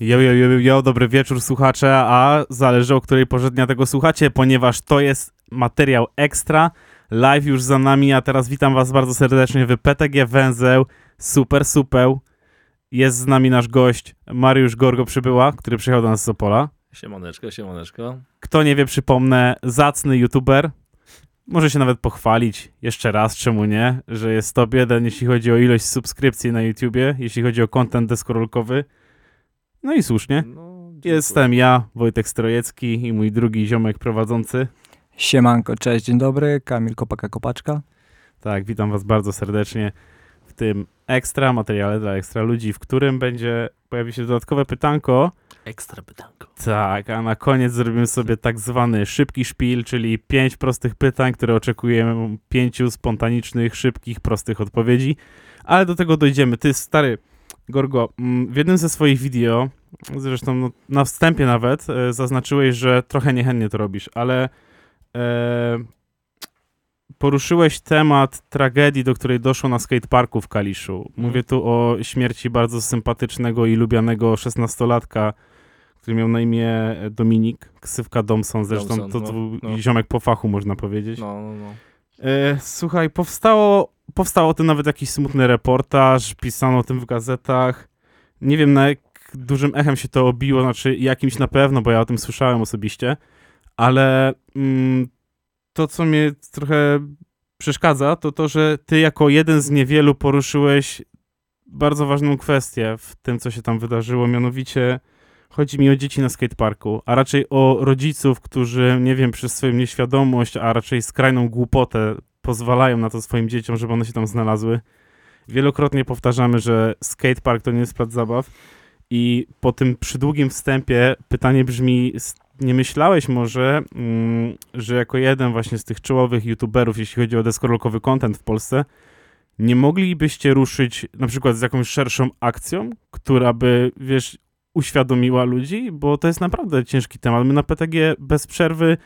Jo, jo, jo, dobry wieczór słuchacze, a zależy o której porze dnia tego słuchacie, ponieważ to jest materiał ekstra, live już za nami, a teraz witam was bardzo serdecznie w PTG Węzeł, super, super. Jest z nami nasz gość Mariusz Gorgo przybyła, który przyjechał do nas z Opola. Siemoneczko, siemoneczko. Kto nie wie, przypomnę, zacny youtuber, może się nawet pochwalić jeszcze raz, czemu nie, że jest top jeden, jeśli chodzi o ilość subskrypcji na YouTubie, jeśli chodzi o content deskorolkowy. No i słusznie. No. Jestem ja, Wojtek Strojecki i mój drugi ziomek prowadzący. Siemanko, cześć, dzień dobry, Kamil Kopaka Kopaczka. Tak, witam was bardzo serdecznie w tym ekstra materiale dla ekstra ludzi, w którym będzie pojawi się dodatkowe pytanko. Ekstra pytanko. Tak, a na koniec zrobimy sobie tak zwany szybki szpil, czyli pięć prostych pytań, które oczekujemy pięciu spontanicznych, szybkich, prostych odpowiedzi. Ale do tego dojdziemy. Ty, stary Gorgo, mm, w jednym ze swoich video, zresztą no, na wstępie nawet, e, zaznaczyłeś, że trochę niechętnie to robisz, ale poruszyłeś temat tragedii, do której doszło na skateparku w Kaliszu. Mówię tu o śmierci bardzo sympatycznego i lubianego szesnastolatka, który miał na imię Dominik, ksywka Domson, zresztą Domson, to no, był no. ziomek po fachu, można powiedzieć. No, no, no. E, słuchaj, powstało, powstał o tym nawet jakiś smutny reportaż, pisano o tym w gazetach. Nie wiem na jak dużym echem się to obiło, znaczy jakimś na pewno, bo ja o tym słyszałem osobiście, ale mm, to, co mnie trochę przeszkadza, to to, że ty jako jeden z niewielu poruszyłeś bardzo ważną kwestię w tym, co się tam wydarzyło, mianowicie chodzi mi o dzieci na skateparku, a raczej o rodziców, którzy, nie wiem, przez swoją nieświadomość, a raczej skrajną głupotę pozwalają na to swoim dzieciom, żeby one się tam znalazły. Wielokrotnie powtarzamy, że skatepark to nie jest plac zabaw i po tym przydługim wstępie pytanie brzmi, s- nie myślałeś może, mm, że jako jeden właśnie z tych czołowych youtuberów, jeśli chodzi o deskorolkowy content w Polsce, nie moglibyście ruszyć na przykład z jakąś szerszą akcją, która by, wiesz, uświadomiła ludzi, bo to jest naprawdę ciężki temat. My na PTG bez przerwy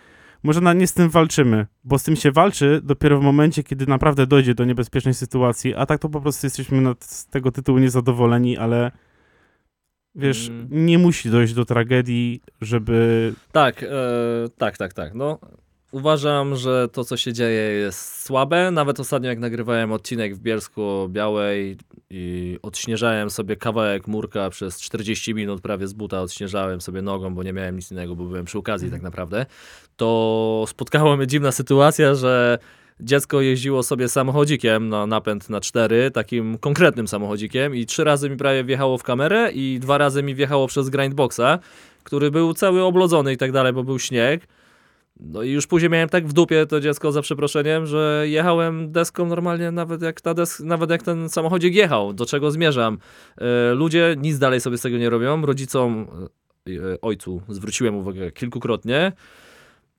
może na, nie z tym walczymy, bo z tym się walczy dopiero w momencie, kiedy naprawdę dojdzie do niebezpiecznej sytuacji, a tak to po prostu jesteśmy z tego tytułu niezadowoleni, ale wiesz, Mm. nie musi dojść do tragedii, żeby... Tak, e, tak, tak, tak. No, uważam, że to, co się dzieje, jest słabe. Nawet ostatnio, jak nagrywałem odcinek w Bielsku Białej i odśnieżałem sobie kawałek murka przez 40 minut, prawie z buta odśnieżałem sobie nogą, bo nie miałem nic innego, bo byłem przy okazji tak naprawdę, to spotkała mnie dziwna sytuacja, że dziecko jeździło sobie samochodzikiem na napęd na cztery, takim konkretnym samochodzikiem i trzy razy mi prawie wjechało w kamerę i dwa razy mi wjechało przez grindboxa, który był cały oblodzony i tak dalej, bo był śnieg. No i już później miałem tak w dupie to dziecko za przeproszeniem, że jechałem deską normalnie nawet jak, ta desk, nawet jak ten samochodzik jechał. Do czego zmierzam? E, ludzie nic dalej sobie z tego nie robią. Rodzicom, e, ojcu zwróciłem uwagę kilkukrotnie.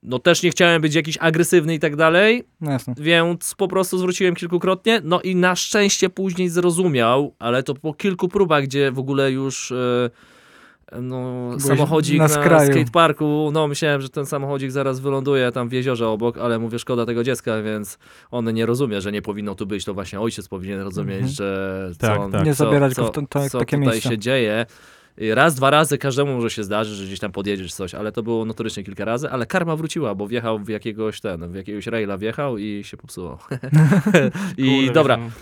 No też nie chciałem być jakiś agresywny i tak dalej, No jasne. więc po prostu zwróciłem kilkukrotnie. No i na szczęście później zrozumiał, ale to po kilku próbach, gdzie w ogóle już e, no, Byłeś samochodzik na na, skateparku, no myślałem, że ten samochodzik zaraz wyląduje tam w jeziorze obok, ale mówię, szkoda tego dziecka, więc on nie rozumie, że nie powinno tu być, to właśnie ojciec powinien rozumieć, Mhm. że co, Tak, on, tak. Nie co, zabierać co, go w to, to, co takie tutaj miejsca. się dzieje. I Raz, dwa razy każdemu może się zdarzyć, że gdzieś tam podjedziesz coś, ale to było notorycznie kilka razy, ale karma wróciła, bo wjechał w jakiegoś ten, w jakiegoś raila wjechał i się popsuło. I Kurde, dobra, wiesz,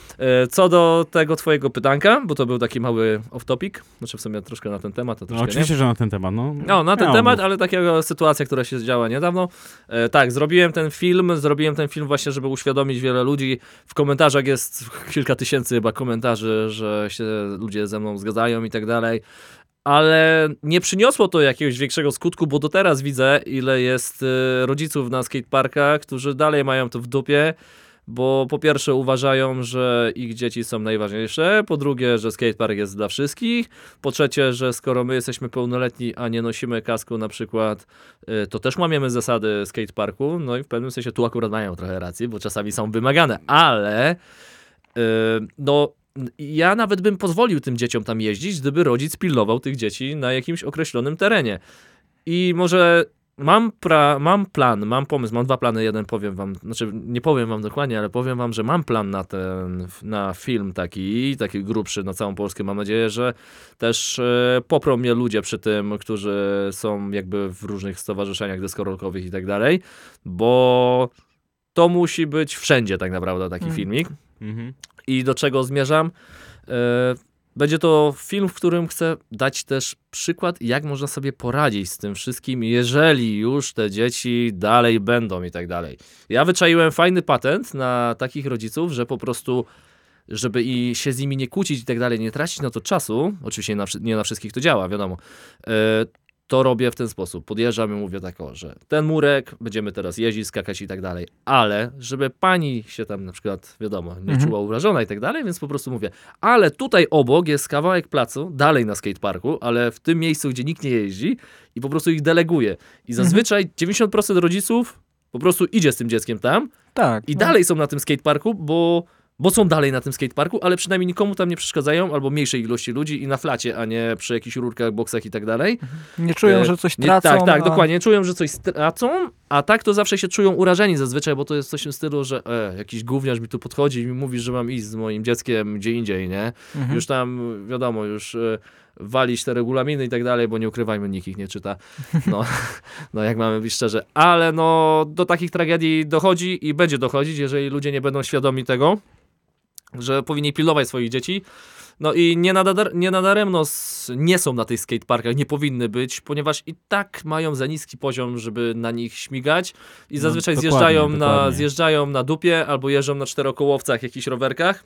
e, co do tego twojego pytanka, bo to był taki mały off-topic, znaczy w sumie troszkę na ten temat, No, oczywiście, że na ten temat, no. no, na ten Miało temat, mów. ale takiego sytuacja, która się działa niedawno. E, tak, zrobiłem ten film, zrobiłem ten film właśnie, żeby uświadomić wiele ludzi. W komentarzach jest kilka tysięcy chyba komentarzy, że się ludzie ze mną zgadzają i tak dalej. Ale nie przyniosło to jakiegoś większego skutku, bo do teraz widzę, ile jest e, rodziców na skateparkach, którzy dalej mają to w dupie, bo po pierwsze uważają, że ich dzieci są najważniejsze, po drugie, że skatepark jest dla wszystkich, po trzecie, że skoro my jesteśmy pełnoletni, a nie nosimy kasku na przykład, y, to też łamiemy zasady skateparku. No i w pewnym sensie tu akurat mają trochę racji, bo czasami są wymagane, ale y, no ja nawet bym pozwolił tym dzieciom tam jeździć, gdyby rodzic pilnował tych dzieci na jakimś określonym terenie. I może mam, pra, mam plan, mam pomysł, mam dwa plany, jeden powiem wam, znaczy nie powiem wam dokładnie, ale powiem wam, że mam plan na ten, na film taki, taki grubszy na całą Polskę. Mam nadzieję, że też e, poprą mnie ludzie przy tym, którzy są jakby w różnych stowarzyszeniach deskorolkowych i tak dalej, bo to musi być wszędzie tak naprawdę taki Mm. filmik. Mhm. I do czego zmierzam? E, Będzie to film, w którym chcę dać też przykład, jak można sobie poradzić z tym wszystkim, jeżeli już te dzieci dalej będą i tak dalej. Ja wyczaiłem fajny patent na takich rodziców, że po prostu, żeby i się z nimi nie kłócić i tak dalej, nie tracić na to czasu, oczywiście nie na, nie na wszystkich to działa, wiadomo, e, to robię w ten sposób. Podjeżdżam i mówię tak, o, że ten murek, będziemy teraz jeździć, skakać i tak dalej, ale żeby pani się tam na przykład, wiadomo, nie Mhm. czuła urażona i tak dalej, więc po prostu mówię, ale tutaj obok jest kawałek placu, dalej na skateparku, ale w tym miejscu, gdzie nikt nie jeździ i po prostu ich deleguję. I zazwyczaj 90% rodziców po prostu idzie z tym dzieckiem tam Tak. i no. dalej są na tym skateparku, bo, bo są dalej na tym skateparku, ale przynajmniej nikomu tam nie przeszkadzają, albo mniejszej ilości ludzi i na flacie, a nie przy jakichś rurkach, boksach i tak dalej. Nie czują, E, że coś Nie, tracą. tak, tak, a- dokładnie. Czują, że coś stracą, a tak to zawsze się czują urażeni zazwyczaj, bo to jest coś w tym stylu, że e, jakiś gówniarz mi tu podchodzi i mi mówi, że mam iść z moim dzieckiem gdzie indziej, nie? Mhm. Już tam, wiadomo, już e, walić te regulaminy i tak dalej, bo nie ukrywajmy, nikt ich nie czyta. No, no jak mamy być szczerze. Ale no, do takich tragedii dochodzi i będzie dochodzić, jeżeli ludzie nie będą świadomi tego, że powinni pilnować swoich dzieci. No i nie, nadar, nie nadaremno nie są na tych skateparkach, nie powinny być, ponieważ i tak mają za niski poziom, żeby na nich śmigać i No, zazwyczaj dokładnie, zjeżdżają, na, dokładnie. zjeżdżają na dupie albo jeżdżą na czterokołowcach, jakichś rowerkach.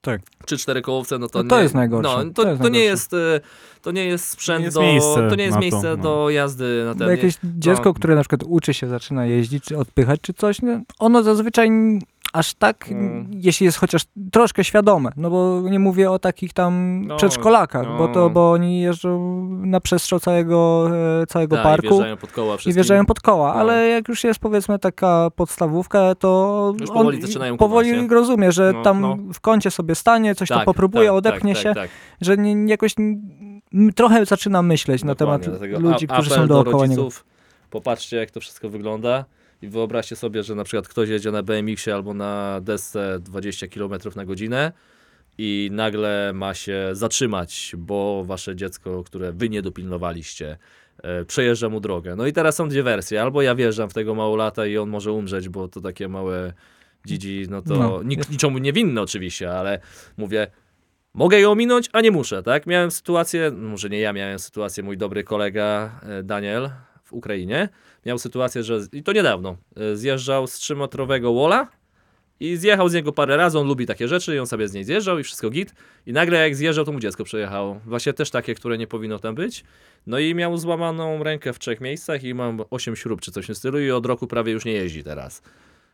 Tak. Czy czterokołowce, no to No to nie, jest najgorsze. No, To to, to, nie jest, e, to nie jest sprzęt Nie jest do... miejsce to nie jest na to, miejsce no. do jazdy na Bo ten... jakieś dziecko, no. które na przykład uczy się, zaczyna jeździć, czy odpychać, czy coś, no, ono zazwyczaj aż tak, Mm. jeśli jest chociaż troszkę świadome, no bo nie mówię o takich tam No, przedszkolakach, no. bo to, bo oni jeżdżą na przestrzał całego, e, całego Tak, parku I wjeżdżają pod koła i wszystkim. wjeżdżają pod koła, No. ale jak już jest powiedzmy taka podstawówka, to Już on powoli zaczynają powoli rozumie, że No, tam no. w kącie sobie stanie, coś tak, to popróbuje, tak, odepchnie tak, się, Tak, tak. że nie, nie jakoś trochę zaczyna myśleć na temat Dokładnie, ludzi, a- którzy są do dookoła niego. rodziców, Popatrzcie, jak to wszystko wygląda i wyobraźcie sobie, że na przykład ktoś jedzie na BMX-ie albo na desce 20 km na godzinę i nagle ma się zatrzymać, bo wasze dziecko, które wy nie dopilnowaliście, e, przejeżdża mu drogę. No i teraz są dwie wersje. Albo ja wjeżdżam w tego małolata i on może umrzeć, bo to takie małe dzidzi, no to No, nik- niczemu niewinne oczywiście, ale mówię, mogę ją ominąć, a nie muszę, tak? Miałem sytuację, może nie ja miałem sytuację, mój dobry kolega e, Daniel w Ukrainie miał sytuację, że i to niedawno e, zjeżdżał z 3-metrowego walla i zjechał z niego parę razy, on lubi takie rzeczy i on sobie z niej zjeżdżał i wszystko git i nagle jak zjeżdżał, to mu dziecko przejechało. Właśnie też takie, które nie powinno tam być. No i miał złamaną rękę w trzech miejscach i mam 8 śrub czy coś w stylu i od roku prawie już nie jeździ teraz.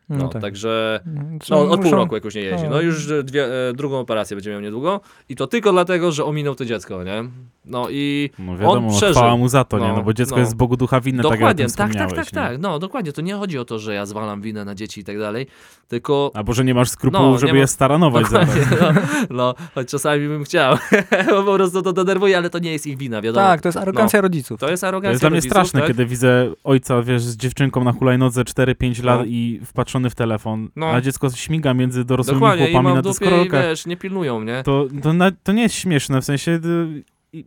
No, No tak. także Co no, od pół roku jakoś nie jeździ. no. No już dwie, e, drugą operację będzie miał niedługo i to tylko dlatego, że ominął to dziecko, nie? No i No wiadomo, przeżył. chwała mu za to, nie? No, No bo dziecko no. jest z Bogu ducha winne, tak jak dokładnie, tak, tak, tak, tak, no dokładnie, to nie chodzi o to, że ja zwalam winę na dzieci i tak dalej, tylko Albo, że nie masz skrupułów, No, żeby ma- je staranować zaraz. Dokładnie, no, no, choć czasami bym chciał, bo po prostu to denerwuje, ale to nie jest ich wina, wiadomo. Tak, to jest arogancja rodziców. To jest To arogancja jest dla mnie rodziców, straszne, tak? kiedy widzę ojca, wiesz, z dziewczynką na hulajnodze 4-5 lat No. i wpatrzony w telefon, No. a dziecko śmiga między dorosłymi Dokładnie, i chłopami mam na dupie i deskorolkach. wiesz, nie pilnują, nie? To, to, na, to nie jest śmieszne, w sensie... y, i-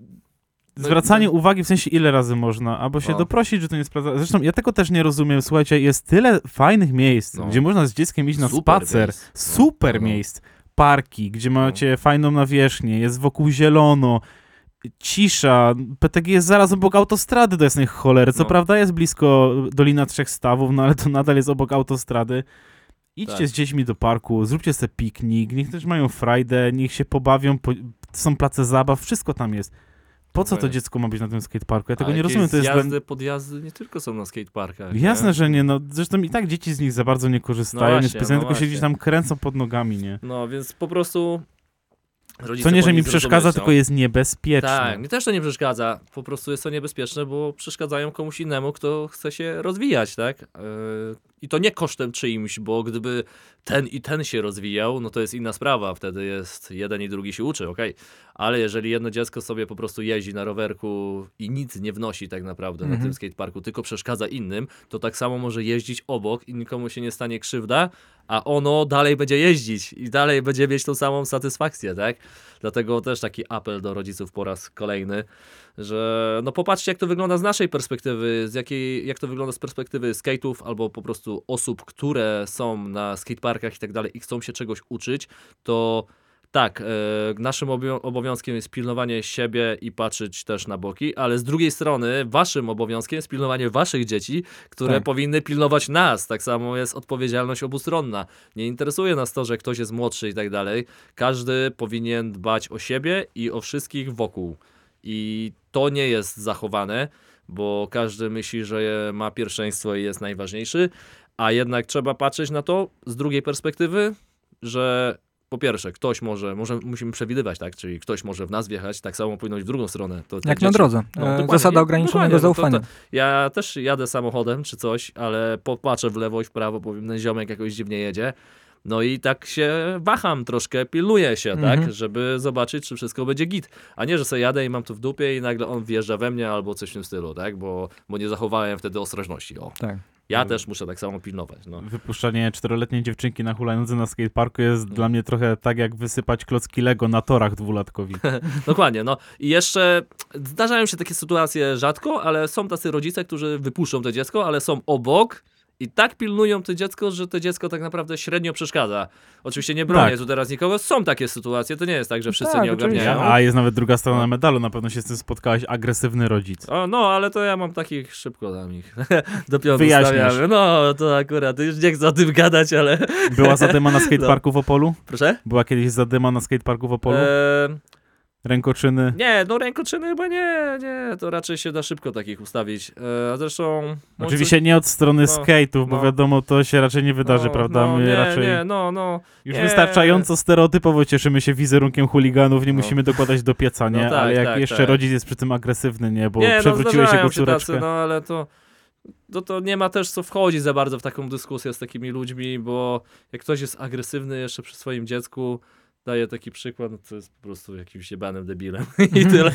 No, Zwracanie no. uwagi, w sensie ile razy można, albo się No. doprosić, że to nie jest prawda. Zresztą ja tego też nie rozumiem, słuchajcie, jest tyle fajnych miejsc, No. gdzie można z dzieckiem iść na Super spacer, miejsc. No, super no, no. miejsc, parki, gdzie macie fajną nawierzchnię, jest wokół zielono, cisza, PTG jest zaraz obok autostrady do jasnej cholery, co No. prawda jest blisko Dolina Trzech Stawów, no ale to nadal jest obok autostrady. Idźcie Tak. z dziećmi do parku, zróbcie sobie piknik, niech też mają frajdę, niech się pobawią, po, są place zabaw, wszystko tam jest. Po co to dziecko ma być na tym skateparku? Ja tego A nie rozumiem, to jest... zjazdy, dla- podjazdy nie tylko są na skateparkach. Jasne, nie? że nie, no zresztą i tak dzieci z nich za bardzo nie korzystają, No nie właśnie, specjalnie no tylko się gdzieś tam kręcą pod nogami, nie? No, więc po prostu rodzice Co nie, że mi przeszkadza, zrozumieć, tylko no. jest niebezpieczne. Tak, mi też to nie przeszkadza. Po prostu jest to niebezpieczne, bo przeszkadzają komuś innemu, kto chce się rozwijać, tak? I to nie kosztem czyimś, bo gdyby ten i ten się rozwijał, no to jest inna sprawa. Wtedy jest jeden i drugi się uczy, okej. Ale jeżeli jedno dziecko sobie po prostu jeździ na rowerku i nic nie wnosi tak naprawdę na Mhm. tym skateparku, tylko przeszkadza innym, to tak samo może jeździć obok i nikomu się nie stanie krzywda, a ono dalej będzie jeździć i dalej będzie mieć tą samą satysfakcję, tak? Dlatego też taki apel do rodziców po raz kolejny, że no popatrzcie jak to wygląda z naszej perspektywy, z jakiej, jak to wygląda z perspektywy skate'ów albo po prostu osób, które są na skateparkach i tak dalej i chcą się czegoś uczyć, to tak, e, naszym obowiązkiem jest pilnowanie siebie i patrzeć też na boki, ale z drugiej strony waszym obowiązkiem jest pilnowanie waszych dzieci, które Tak. powinny pilnować nas. Tak samo jest odpowiedzialność obustronna. Nie interesuje nas to, że ktoś jest młodszy i tak dalej. Każdy powinien dbać o siebie i o wszystkich wokół. I to nie jest zachowane, bo każdy myśli, że ma pierwszeństwo i jest najważniejszy, a jednak trzeba patrzeć na to z drugiej perspektywy, że po pierwsze, ktoś może, może musimy przewidywać, tak? Czyli ktoś może w nas wjechać, tak samo być w drugą stronę. To Jak na dzieci- drodze. No, E. Zasada ograniczonego dokładnie, no to- zaufania. to- Ja też jadę samochodem czy coś, ale popatrzę w lewo i w prawo, powiem, ten ziomek jakoś dziwnie jedzie. No i tak się waham troszkę, pilnuję się, Mhm. tak, żeby zobaczyć, czy wszystko będzie git. A nie, że sobie jadę i mam to w dupie i nagle on wjeżdża we mnie albo coś w tym stylu, tak, bo, bo nie zachowałem wtedy ostrożności. O. Tak. Ja też muszę tak samo pilnować. No. Wypuszczanie czteroletniej dziewczynki na hulajnodze na skateparku jest No. dla mnie trochę tak jak wysypać klocki Lego na torach dwulatkowi. Dokładnie, no i jeszcze zdarzają się takie sytuacje rzadko, ale są tacy rodzice, którzy wypuszczą to dziecko, ale są obok i tak pilnują to dziecko, że to dziecko tak naprawdę średnio przeszkadza. Oczywiście nie bronię Tak. tu teraz nikogo, są takie sytuacje, to nie jest tak, że wszyscy Tak, nie ogarniają. A jest nawet druga strona No. medalu, na pewno się z tym spotkałeś, agresywny rodzic. O, no, ale to ja mam takich szybko tam ich do pionu Wyjaśniasz. stawiamy. No, to akurat, już nie chcę o tym gadać, ale... Była zadyma na skateparku w Opolu? Proszę? Była kiedyś zadyma na skateparku w Opolu? Eee, Rękoczyny? nie, no rękoczyny chyba nie, nie, to raczej się da szybko takich ustawić. Eee, a zresztą... Oczywiście nie od strony no, skate'ów, bo no. wiadomo, to się raczej nie wydarzy, no, prawda? No, My nie, raczej nie, no, no. już nie. wystarczająco stereotypowo cieszymy się wizerunkiem chuliganów, nie No. musimy dokładać do pieca, nie? No tak, Ale jak tak, jeszcze tak. rodzic jest przy tym agresywny, nie? Bo nie, no, przewróciłeś jego się tacy, córeczkę. no ale to, to, to nie ma też co wchodzić za bardzo w taką dyskusję z takimi ludźmi, bo jak ktoś jest agresywny jeszcze przy swoim dziecku, daje taki przykład, no to jest po prostu jakimś jebanym debilem i tyle.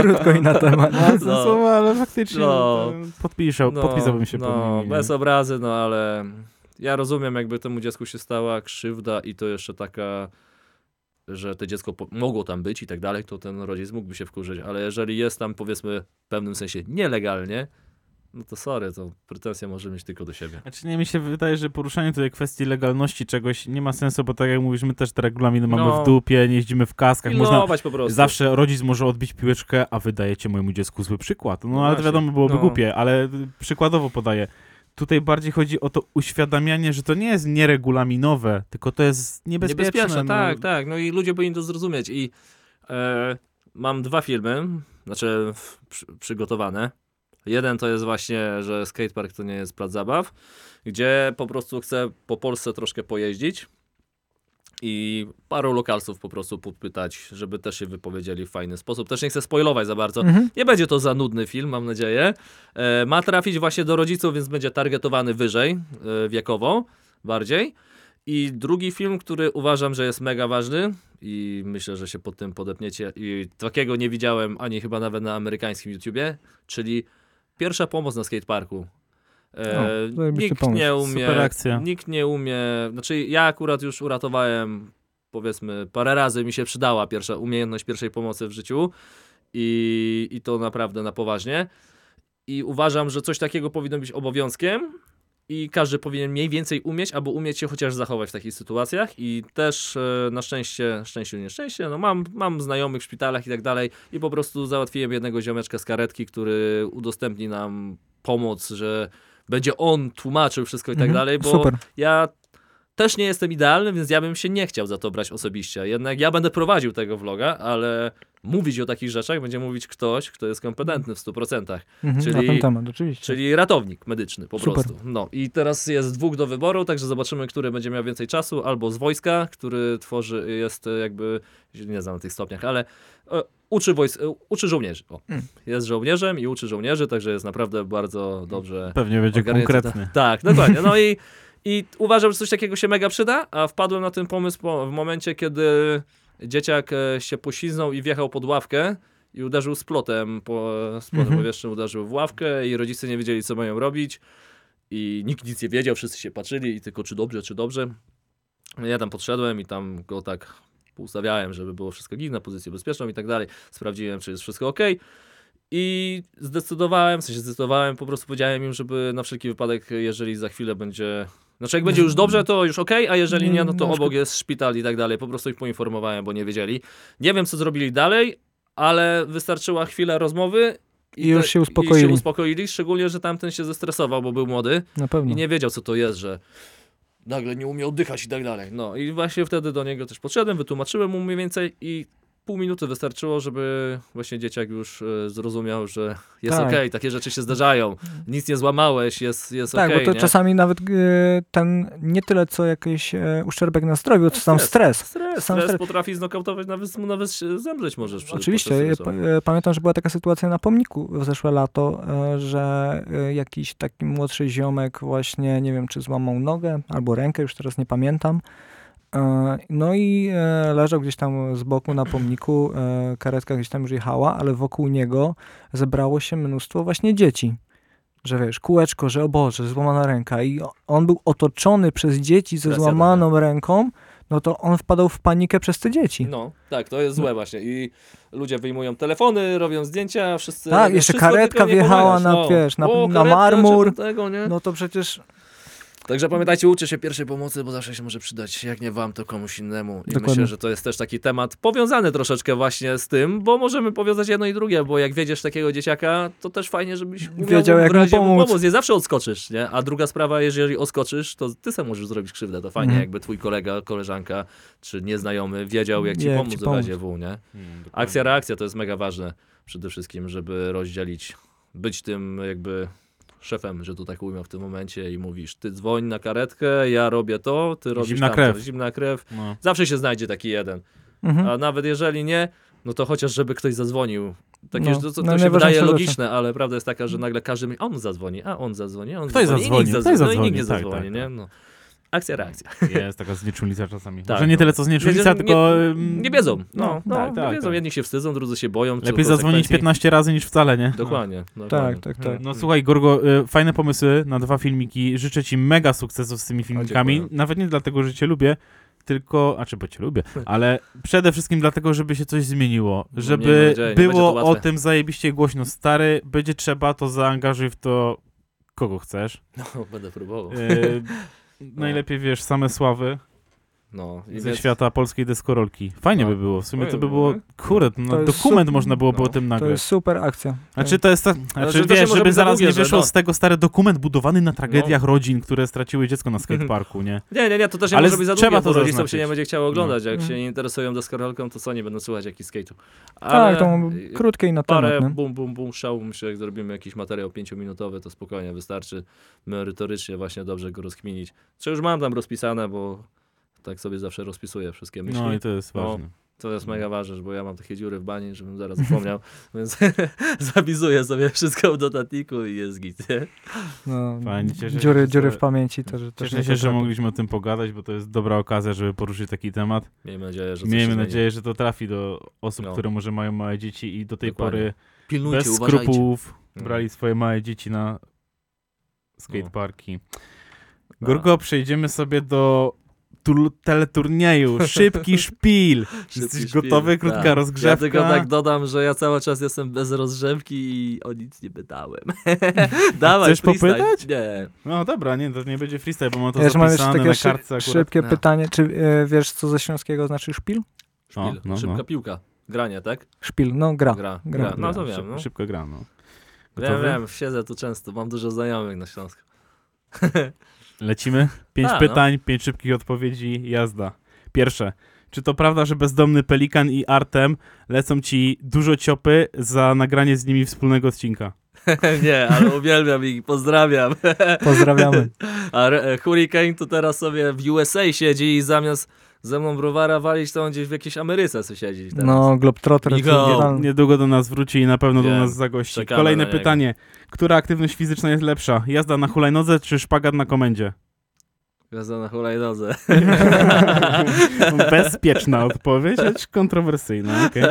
Krótko i na temat. No, No. słowa, ale faktycznie No. no. podpiszał, podpisałbym się no, pod bez obrazy, no ale ja rozumiem, jakby temu dziecku się stała krzywda i to jeszcze taka, że to dziecko mogło tam być i tak dalej, to ten rodzic mógłby się wkurzyć, ale jeżeli jest tam powiedzmy w pewnym sensie nielegalnie, no to sorry, to pretensja może mieć tylko do siebie. Znaczy nie, mi się wydaje, że poruszanie tutaj kwestii legalności czegoś nie ma sensu, bo tak jak mówisz, my też te regulaminy mamy No. w dupie, nie jeździmy w kaskach, można... Po prostu. Zawsze rodzic może odbić piłeczkę, a wydajecie mojemu dziecku zły przykład. No, No ale to wiadomo, byłoby no. głupie, ale przykładowo podaję. Tutaj bardziej chodzi o to uświadamianie, że to nie jest nieregulaminowe, tylko to jest niebezpieczne. no. tak, tak. No i ludzie powinni to zrozumieć. I e, mam dwa filmy, znaczy przy, przygotowane. Jeden to jest właśnie, że skatepark to nie jest plac zabaw, gdzie po prostu chcę po Polsce troszkę pojeździć i paru lokalców po prostu podpytać, żeby też się wypowiedzieli w fajny sposób. Też nie chcę spoilować za bardzo. Mhm. Nie będzie to za nudny film, mam nadzieję. E, ma trafić właśnie do rodziców, więc będzie targetowany wyżej e, wiekowo, bardziej. I drugi film, który uważam, że jest mega ważny i myślę, że się pod tym podepniecie i takiego nie widziałem ani chyba nawet na amerykańskim YouTubie, czyli Pierwsza pomoc na skateparku. E, O, zajebisty nikt pomysł. nie umie, Super akcja. nikt nie umie, znaczy ja akurat już uratowałem powiedzmy parę razy mi się przydała pierwsza umiejętność pierwszej pomocy w życiu i, i to naprawdę na poważnie. I uważam, że coś takiego powinno być obowiązkiem i każdy powinien mniej więcej umieć, albo umieć się chociaż zachować w takich sytuacjach i też e, na szczęście, szczęście nieszczęście, no mam, mam znajomych w szpitalach i tak dalej i po prostu załatwiłem jednego ziomeczka z karetki, który udostępni nam pomoc, że będzie on tłumaczył wszystko i tak Mhm. dalej, bo Super. ja też nie jestem idealny, więc ja bym się nie chciał za to brać osobiście. Jednak ja będę prowadził tego vloga, ale mówić o takich rzeczach będzie mówić ktoś, kto jest kompetentny w 100%. Mhm, Czyli- na ten temat, oczywiście. Czyli ratownik medyczny po Super. prostu. No i teraz jest dwóch do wyboru, także zobaczymy, który będzie miał więcej czasu, albo z wojska, który tworzy, jest e, jakby, nie znam na tych stopniach, ale e, uczy, wojs- e, uczy żołnierzy. O, Mm. Jest żołnierzem i uczy żołnierzy, także jest naprawdę bardzo dobrze Pewnie będzie konkretny. Tak, dokładnie. No i, i uważam, że coś takiego się mega przyda, a wpadłem na ten pomysł po, w momencie, kiedy dzieciak e, się pośliznął i wjechał pod ławkę i uderzył splotem, po, splotem Mhm. powietrznym uderzył w ławkę i rodzice nie wiedzieli, co mają robić i nikt nic nie wiedział, wszyscy się patrzyli i tylko czy dobrze, czy dobrze. Ja tam podszedłem i tam go tak ustawiałem, żeby było wszystko git na pozycję bezpieczną i tak dalej. Sprawdziłem, czy jest wszystko ok. I zdecydowałem, w sensie zdecydowałem, po prostu powiedziałem im, żeby na wszelki wypadek, jeżeli za chwilę będzie. Znaczy, jak będzie już dobrze, to już ok, a jeżeli nie, no to obok jest szpital i tak dalej. Po prostu ich poinformowałem, bo nie wiedzieli. Nie wiem, co zrobili dalej, ale wystarczyła chwila rozmowy. I już te- się I uspokoili. się uspokoili, szczególnie, że tamten się zestresował, bo był młody Na pewno. i nie wiedział, co to jest, że nagle nie umiał oddychać i tak dalej. No i właśnie wtedy do niego też podszedłem, wytłumaczyłem mu mniej więcej i pół minuty wystarczyło, żeby właśnie dzieciak już e, zrozumiał, że jest Tak. okej, takie rzeczy się zdarzają, nic nie złamałeś, jest, jest Tak, okej, bo to nie? czasami nawet e, ten, nie tyle co jakiś e, uszczerbek na zdrowiu, co sam stres. Stres, Sam stres stres. potrafi znokautować, nawet, nawet się zemdleć możesz. przy- Oczywiście. Pamiętam, że była taka sytuacja na pomniku w zeszłe lato, że jakiś taki młodszy ziomek właśnie, nie wiem, czy złamał nogę albo rękę, już teraz nie pamiętam. E, No i e, leżał gdzieś tam z boku na pomniku, e, karetka gdzieś tam już jechała, ale wokół niego zebrało się mnóstwo właśnie dzieci. Że wiesz, kółeczko, że o Boże, złamana ręka. I on był otoczony przez dzieci ze złamaną ręką, no to on wpadał w panikę przez te dzieci. No, tak, to jest złe właśnie. I ludzie wyjmują telefony, robią zdjęcia, wszyscy. Tak, jeszcze karetka wjechała na, no. wiesz, na- O, na marmur. Tego? No to przecież Także pamiętajcie, uczcie się pierwszej pomocy, bo zawsze się może przydać. Jak nie wam, to komuś innemu. I Dokładnie. myślę, że to jest też taki temat powiązany troszeczkę właśnie z tym, bo możemy powiązać jedno i drugie, bo jak wiedziesz takiego dzieciaka, to też fajnie, żebyś umiał Wiedział, jak w mu pomóc. Nie zawsze odskoczysz, nie? A druga sprawa, jeżeli odskoczysz, to ty sam możesz zrobić krzywdę. To fajnie, Mhm. jakby twój kolega, koleżanka czy nieznajomy wiedział, jak ci Jak pomóc ci w pomóc. razie W, nie? Akcja, reakcja to jest mega ważne przede wszystkim, żeby rozdzielić, być tym jakby szefem, że tu tak ujmę w tym momencie i mówisz, ty dzwoń na karetkę, ja robię to, ty robisz Zimna tamto. krew. Zimna krew. No. Zawsze się znajdzie taki jeden. mhm. A nawet jeżeli nie, no to chociaż żeby ktoś zadzwonił. Takie, No, to, to, no to się najważniejsze wydaje rzeczy. logiczne, ale prawda jest taka, że nagle każdy mi, on zadzwoni, a on zadzwoni, a on Ktoś zadzwoni, i zadzwoni, nikt ktoś zadzwoni, no i zadzwoni, nikt nie tak, zadzwoni, tak, nie? tak. No. Akcja, reakcja. Jest taka znieczulica czasami. Tak, Może nie no. tyle co znieczulica, Nie- tylko... nie, ym, nie wiedzą. No, No, no, tak, nie tak, wiedzą. tak. Jedni się wstydzą, drudzy się boją. Lepiej zadzwonić konsekwencji. 15 razy niż wcale, nie? Dokładnie. dokładnie. tak, tak. No słuchaj, Gorgo, y, fajne pomysły na dwa filmiki. Życzę ci mega sukcesów z tymi filmikami. dziękuję. Nawet nie dlatego, że cię lubię, tylko, a czy bo cię lubię, ale przede wszystkim dlatego, żeby się coś zmieniło. No, żeby miejmy nadzieję, nie będzie było to o tym zajebiście głośno. Stary, będzie trzeba, to zaangażuj w to kogo chcesz. No, będę próbował. Y, najlepiej wiesz, same sławy No, i ze więc- świata polskiej deskorolki. Fajnie No. by było. W sumie to by by było, było, kurde, no, To dokument można byłoby no. o tym To nagrać. jest super akcja. Znaczy to jest ta, znaczy, to się wiesz, żeby zaraz nie wyszło no. z tego stary dokument budowany na tragediach rodzin, które straciły dziecko na skateparku, nie? Nie, nie, nie, to też nie Ale może być za trzeba długie, to bo rodzicom się nie będzie chciało oglądać. Jak No. się nie interesują deskorolką, to co, nie będą słuchać jakichś skate'ów. Tak, to krótkie i na Parę temat. Nie? bum, bum, bum, szału, myślę, jak zrobimy jakiś materiał pięciominutowy, to spokojnie wystarczy merytorycznie właśnie dobrze go rozkminić. Co już mam tam rozpisane, bo tak sobie zawsze rozpisuję wszystkie myśli. No i to jest No. ważne. To jest mega ważne, bo ja mam takie dziury w bani, żebym zaraz zapomniał, więc zapisuję sobie wszystko w dodatniku i jest git, nie? No, Fajnie, cieszę się, dziury, że dziury w pamięci też. też Cieszę się, że mogliśmy o tym pogadać, bo to jest dobra okazja, żeby poruszyć taki temat. Miejmy nadzieję, że Miejmy nadzieję, że to trafi do osób, No. które może mają małe dzieci i do tej Dokładnie. pory Pilnujcie, bez uważajcie. skrupułów No. brali swoje małe dzieci na skateparki. No. Gorgo, przejdziemy sobie do tur- teleturnieju. Szybki szpil. Szybki Jesteś szpil, gotowy? Krótka tak. rozgrzewka? Ja tylko tak dodam, że ja cały czas jestem bez rozgrzewki i o nic nie pytałem. Dawaj, Chcesz freestyle. popytać? Nie. No dobra, nie, to nie będzie freestyle, bo mam to Ja zapisane takie na kartce akurat. szybkie No. pytanie. Czy e, wiesz, co ze śląskiego znaczy szpil? Szpil. O, no, Szybka no. piłka. Granie, tak? Szpil, no gra. Gra. gra. gra. No to Gra, wiem. No. Szybko gra, no. Wiem, Gotowy? wiem, siedzę tu często, mam dużo znajomych na Śląsku. Lecimy? Pięć A, no. pytań, pięć szybkich odpowiedzi, jazda. Pierwsze. Czy to prawda, że bezdomny Pelikan i Artem lecą ci dużo ciopy za nagranie z nimi wspólnego odcinka? nie, ale uwielbiam ich, pozdrawiam. Pozdrawiamy. A e, Hurricane to teraz sobie w USA siedzi i zamiast ze mną browara walić, to on gdzieś w jakiejś Ameryce sobie siedzi. Teraz. No, Globetrotter. generalny. Niedługo do nas wróci i na pewno do Wiem, nas zagości. czekamy Kolejne na niego. pytanie. Która aktywność fizyczna jest lepsza? Jazda na hulajnodze czy szpagat na komendzie? Gwiazda na hulajnodze. Bezpieczna odpowiedź, lecz kontrowersyjna. okej.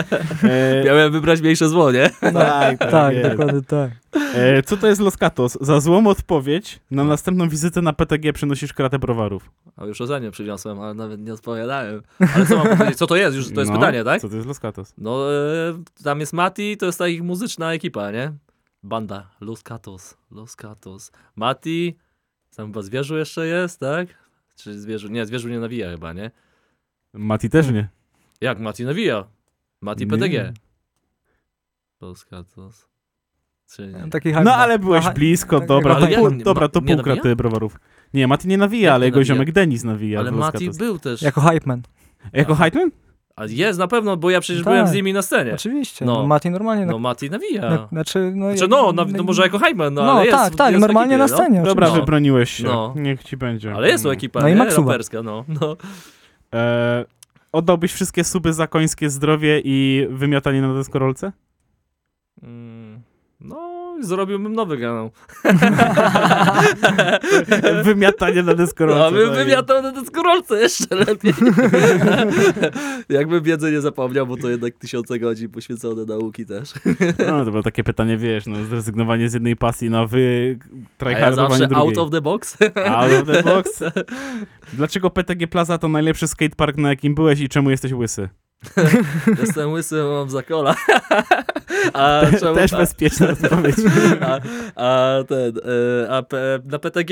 E, Miałem wybrać mniejsze zło, nie? tak, tak, Tak, jest. dokładnie tak. E, co to jest Los Gatos? Za złą odpowiedź na następną wizytę na PTG przynosisz kratę browarów. A już ozenie przyniosłem, ale nawet nie odpowiadałem. Ale co mam powiedzieć? Co to jest? Już to jest No, pytanie, tak? Co to jest Los Gatos? No, e, tam jest Mati, to jest ta ich muzyczna ekipa, nie? Banda, Los Catos, Los Catos. Mati, tam chyba Zwierzu jeszcze jest, tak? Czy Zwierzu, nie, Zwierzu nie nawija chyba, nie? Mati też nie. Jak Mati nawija? Mati. Czy nie? Taki hype. No ale byłeś Aha, blisko, tak, dobra, to pół, nie- dobra, to pół kraty browarów. Nie, Mati nie nawija, ale jego nawija? ziomek Denis nawija. Ale Mati był też. Jako hype man. Jako Hypeman? A jest na pewno, bo ja przecież Tak. byłem z nimi na scenie. Oczywiście. No. No. Mati normalnie. No Na, Mati nawija. na, znaczy, no, Znaczy no, na, no może jako Hyman, no, No, ale jest, tak, tak, jest normalnie ekipie, na scenie. Dobra, No. wybroniłeś się. No. Niech ci będzie. No. Ale jest to ekipa, No i nie? Raperska, no. no. E, oddałbyś wszystkie suby za końskie zdrowie i wymiatanie na deskorolce? Mm, No, zrobiłbym nowy kanał. wymiatanie na deskorolce. No, bym tak. wymiatał na deskorolce jeszcze lepiej. Jakbym wiedzy nie zapomniał, bo to jednak tysiące godzin poświęcone nauki też. No to było takie pytanie, wiesz, no zrezygnowanie z jednej pasji na wy... Ja tryhardowanie zawsze drugiej. out of the box. Out of the box. Dlaczego PTG Plaza to najlepszy skatepark, na jakim byłeś i czemu jesteś łysy? Jestem łysy, mam zakola. A czemu, Też a, bezpieczna odpowiedź. a, a ten, e, a P, na PTG?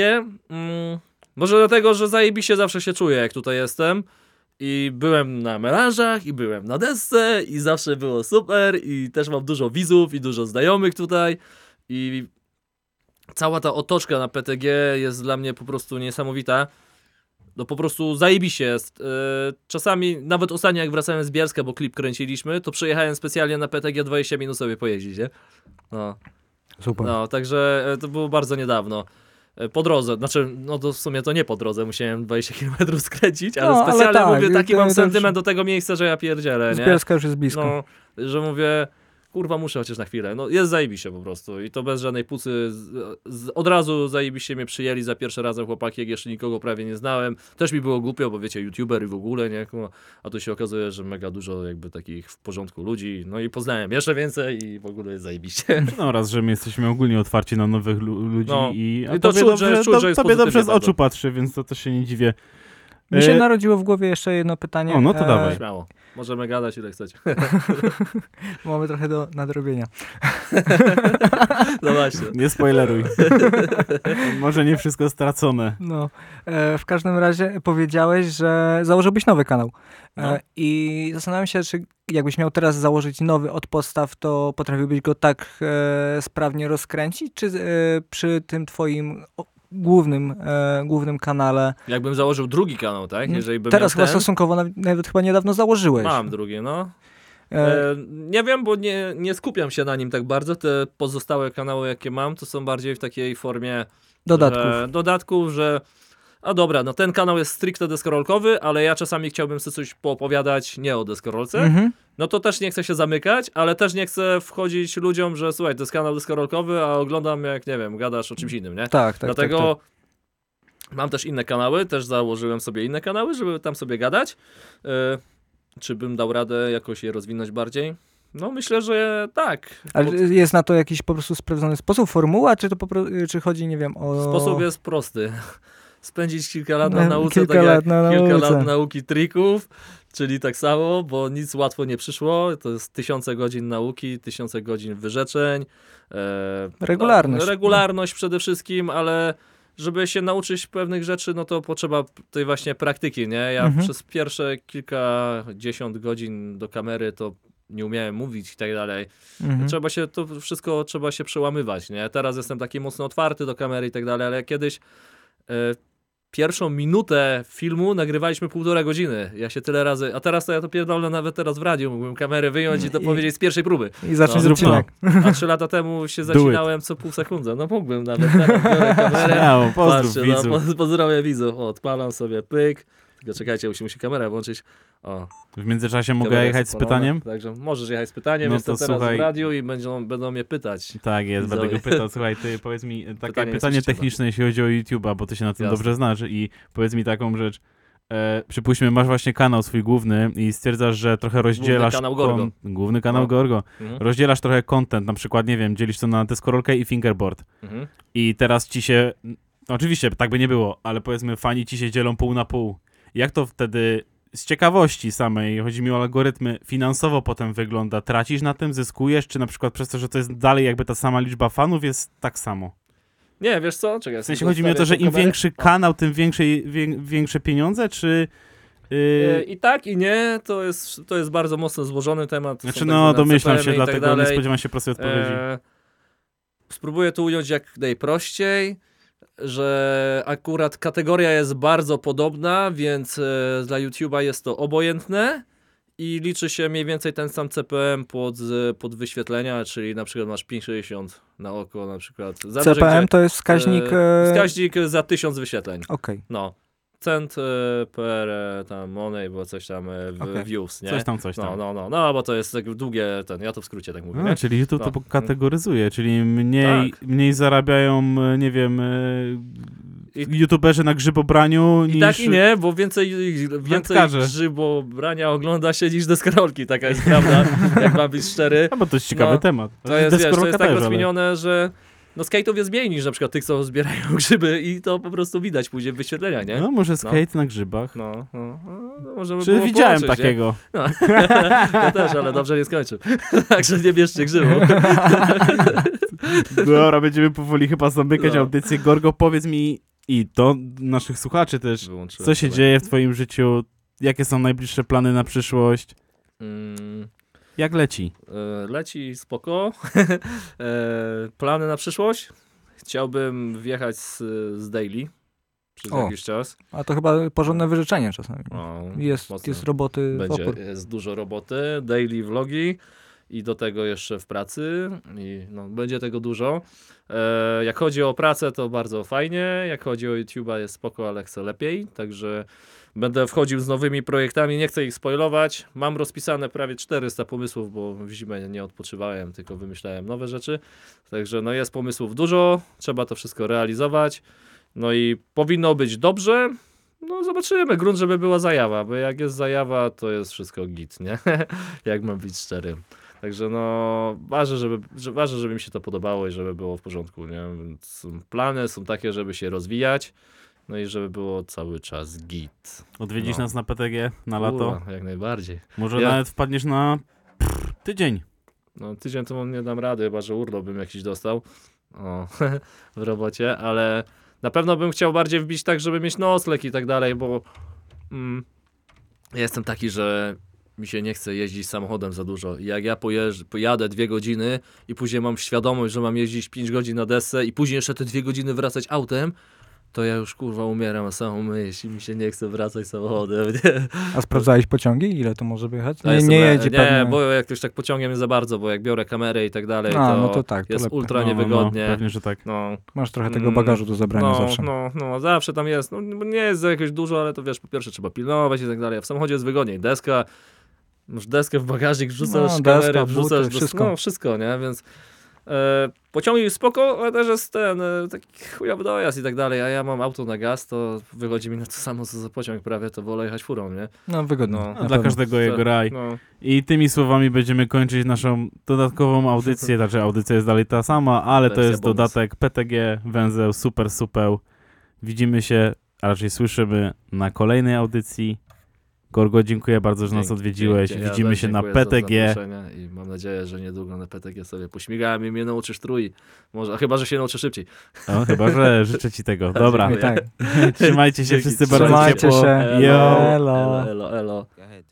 Mm, może dlatego, że zajebiście zawsze się czuję, jak tutaj jestem. I byłem na melanżach, i byłem na desce, i zawsze było super, i też mam dużo widzów, i dużo znajomych tutaj. I cała ta otoczka na PTG jest dla mnie po prostu niesamowita. No po prostu zajebiście jest. Yy, czasami, nawet ostatnio jak wracałem z Bielska, bo klip kręciliśmy, to przyjechałem specjalnie na PTG 20 minut sobie pojeździć, nie? No. Super. No, także e, to było bardzo niedawno. E, Po drodze, znaczy, no to w sumie to nie po drodze, musiałem 20 km skręcić, ale No, ale specjalnie tak, mówię, taki mam sentyment do tego miejsca, że ja pierdzielę, Z nie? Bielska już jest blisko. No, że mówię, kurwa, muszę chociaż na chwilę. No, jest zajebiście po prostu i to bez żadnej pucy. Z, z, od razu zajebiście mnie przyjęli za pierwszy razem chłopaki, jak jeszcze nikogo prawie nie znałem. Też mi było głupio, bo wiecie, youtuber i w ogóle, nie? A tu się okazuje, że mega dużo jakby takich w porządku ludzi. No i poznałem jeszcze więcej i w ogóle jest zajebiście. No raz, że my jesteśmy ogólnie otwarci na nowych lu- ludzi No. i, a I to tobie, czuć, dobrze, że- czuć, że jest tobie dobrze z oczu patrzy, więc to też się nie dziwię. Mi się E, narodziło w głowie jeszcze jedno pytanie. O, no to dawaj. Śmiało. Możemy gadać ile chcecie. Mamy trochę do nadrobienia. No właśnie. Nie spoileruj. Może nie wszystko stracone. No, e, w każdym razie powiedziałeś, że założyłbyś nowy kanał. E, No. I zastanawiam się, czy jakbyś miał teraz założyć nowy od podstaw, to potrafiłbyś go tak e, sprawnie rozkręcić, czy e, przy tym twoim głównym, e, głównym kanale? Jakbym założył drugi kanał, tak? Jeżeli bym teraz chyba ten, stosunkowo nawet, chyba niedawno założyłeś. Mam drugie, no. E, E, nie wiem, bo nie, nie skupiam się na nim tak bardzo. Te pozostałe kanały, jakie mam, to są bardziej w takiej formie dodatków. Że, dodatków, że a dobra, no ten kanał jest stricte deskorolkowy, ale ja czasami chciałbym sobie coś poopowiadać nie o deskorolce. Mhm. No to też nie chcę się zamykać, ale też nie chcę wchodzić ludziom, że słuchaj, to jest kanał deskorolkowy, a oglądam jak, nie wiem, gadasz o czymś innym, nie? Tak, tak. Dlatego tak, tak. mam też inne kanały, też założyłem sobie inne kanały, żeby tam sobie gadać. E, czy bym dał radę jakoś je rozwinąć bardziej? No myślę, że tak. Ale Pod- jest na to jakiś po prostu sprawdzony sposób, formuła, czy to po prostu, czy chodzi, nie wiem, o... Sposób jest prosty. Spędzić kilka lat na No, nauce, kilka tak lat na kilka nauce. lat nauki trików, czyli tak samo, bo nic łatwo nie przyszło. To jest tysiące godzin nauki, tysiące godzin wyrzeczeń. E, Regularność. No, regularność przede wszystkim, ale żeby się nauczyć pewnych rzeczy, no to potrzeba tej właśnie praktyki, nie? Ja Mhm. przez pierwsze kilkadziesiąt godzin do kamery to nie umiałem mówić i tak dalej. Mhm. Trzeba się, to wszystko trzeba się przełamywać, nie? Teraz jestem taki mocno otwarty do kamery i tak dalej, ale kiedyś e, pierwszą minutę filmu nagrywaliśmy półtora godziny. Ja się tyle razy, a teraz to ja to pierdolę nawet teraz w radiu, mógłbym kamerę wyjąć i to I- powiedzieć z pierwszej próby. I zacznie No, z zrób to. odcinek. A trzy lata temu się zacinałem co pół sekundy. No mógłbym nawet. Teraz biorę kamerę, Śmiało, pozdrów patrzę, widzów. no, pozdrowię widzów. Odpalam sobie, pyk. Tylko czekajcie, musi, musi kamerę włączyć. O, W międzyczasie mogę kamera jechać z pytaniem? Także możesz jechać z pytaniem, No jestem to teraz słuchaj. w radiu i będą, będą mnie pytać. Tak jest, będę go Widzowie. pytał. Słuchaj, ty powiedz mi takie Pytanie pytanie, techniczne, jeśli chodzi o YouTube'a, bo ty się na tym Jasne. dobrze znasz i powiedz mi taką rzecz. E, przypuśćmy, masz właśnie kanał swój główny i stwierdzasz, że trochę rozdzielasz... kanał Gorgo. kon- Główny kanał No. Gorgo. Mhm. Rozdzielasz trochę content, na przykład, nie wiem, dzielisz to na deskorolkę i fingerboard. Mhm. I teraz ci się... Oczywiście, tak by nie było, ale powiedzmy, fani ci się dzielą pół na pół. Jak to wtedy z ciekawości samej, chodzi mi o algorytmy, finansowo potem wygląda? Tracisz na tym, zyskujesz, czy na przykład przez to, że to jest dalej jakby ta sama liczba fanów jest tak samo? Nie, wiesz co? Czekaj, W sensie chodzi mi o to, że im większy kanał, tym większe, wię, większe pieniądze, czy... Yy, I tak, i nie. To jest, to jest bardzo mocno złożony temat. Są znaczy, tak no domyślam się, tak dlatego nie dalej. spodziewam się prostej odpowiedzi. E, spróbuję to ująć jak najprościej, że akurat kategoria jest bardzo podobna, więc e, dla YouTube'a jest to obojętne i liczy się mniej więcej ten sam CPM pod, pod wyświetlenia, czyli na przykład masz 5,60 na oko na przykład. Zależy, CPM gdzie- to jest wskaźnik... e, e, Wskaźnik za 1000 wyświetleń. Okej. No. Cent e, per e, tam money, bo coś tam e, Okej. views, nie? Coś tam, coś tam. No, no, no, no, bo to jest tak długie, ten, ja to w skrócie tak mówię, A, nie? czyli YouTube No. to kategoryzuje, czyli mniej, Tak. mniej zarabiają, e, nie wiem, I- youtuberzy na grzybobraniu I niż... tak i nie, bo więcej, więcej grzybobrania ogląda się niż deskorolki, taka jest prawda, jak mam być szczery. No bo to jest ciekawy No, temat. To jest, wiesz, to jest tak też, ale- że no skate'ów jest mniej niż na przykład tych, co zbierają grzyby i to po prostu widać później w wyświetleniach, nie? No może skate na grzybach. No, no, no, no Czy widziałem połączyć, nie? takiego? Ja też, ale dobrze nie skończył. Także nie bierzcie grzybu. Dobra, będziemy powoli chyba zamykać No. audycję. Gorgo, powiedz mi i to naszych słuchaczy też, Wyłączyłem co się dzieje w twoim życiu? Jakie są najbliższe plany na przyszłość? Mm, Jak leci? e, leci spoko. e, plany na przyszłość? Chciałbym wjechać z, z Daily przez O. jakiś czas. A to chyba porządne wyrzeczenie czasami. O, Jest, mocno. jest roboty Będzie, jest dużo roboty, daily vlogi i do tego jeszcze w pracy i no, będzie tego dużo. E, jak chodzi o pracę, to bardzo fajnie, jak chodzi o YouTube'a jest spoko, ale chcę lepiej, także będę wchodził z nowymi projektami, nie chcę ich spoilować. Mam rozpisane prawie 400 pomysłów, bo w zimę nie odpoczywałem, tylko wymyślałem nowe rzeczy. Także no jest pomysłów dużo, trzeba to wszystko realizować. No i powinno być dobrze, no zobaczymy, grunt, żeby była zajawa, bo jak jest zajawa, to jest wszystko git, nie? jak mam być szczery. Także no, ważne żeby, że, ważne, żeby mi się to podobało i żeby było w porządku, nie? Więc plany są takie, żeby się rozwijać, no i żeby było cały czas git. Odwiedzisz No. nas na PTG na lato? Jak najbardziej. Może Ja- nawet wpadniesz na pff, tydzień. No tydzień to nie dam rady, chyba że urlop bym jakiś dostał o, w robocie, ale na pewno bym chciał bardziej wbić tak, żeby mieć nocleg i tak dalej, bo mm, ja jestem taki, że mi się nie chce jeździć samochodem za dużo. I jak ja pojeżdż, pojadę dwie godziny i później mam świadomość, że mam jeździć 5 godzin na desce i później jeszcze te dwie godziny wracać autem, to ja już kurwa umieram na samą myśl i mi się nie chce wracać samochodem. Nie? A sprawdzałeś pociągi? Ile to może wyjechać? Nie, jest nie jedzie Nie, pewnie. bo jak ktoś tak pociągiem nie za bardzo, bo jak biorę kamerę i tak dalej, A, to, no to tak, to jest lepiej. ultra No, niewygodnie. No, pewnie, że tak. No, Masz trochę tego bagażu do zabrania no, zawsze. no, no, zawsze tam jest. No, nie jest za jakieś dużo, ale to wiesz, po pierwsze trzeba pilnować i tak dalej. A w samochodzie jest wygodniej. Deska, masz deskę w bagażnik, wrzucasz No, kamerę, deska, wrzucasz buty, wszystko. No, wszystko, nie? Więc e, pociągnik spoko, ale też jest ten e, taki chujowy dojazd i tak dalej. A ja mam auto na gaz, to wychodzi mi na to samo co za pociąg prawie, to wolę jechać furą, nie? No wygodnie. No. dla pewno. każdego jego raj. No, I tymi słowami będziemy kończyć naszą dodatkową audycję. Znaczy, audycja jest dalej ta sama, ale to jest bonus. dodatek PTG, węzeł, super, super. Widzimy się, a raczej słyszymy na kolejnej audycji. Gorgo, dziękuję bardzo, że nas Dzięki, odwiedziłeś. dzięki. Ja Widzimy się na PTG. I mam nadzieję, że niedługo na PTG sobie pośmigałem i mnie nauczysz trój. Może, a chyba, że się nauczy szybciej. O, chyba, że życzę ci tego. Dobra, I tak. trzymajcie się Dzięki, wszyscy bardzo Trzymajcie ciepło. się. Elo, elo, elo. elo.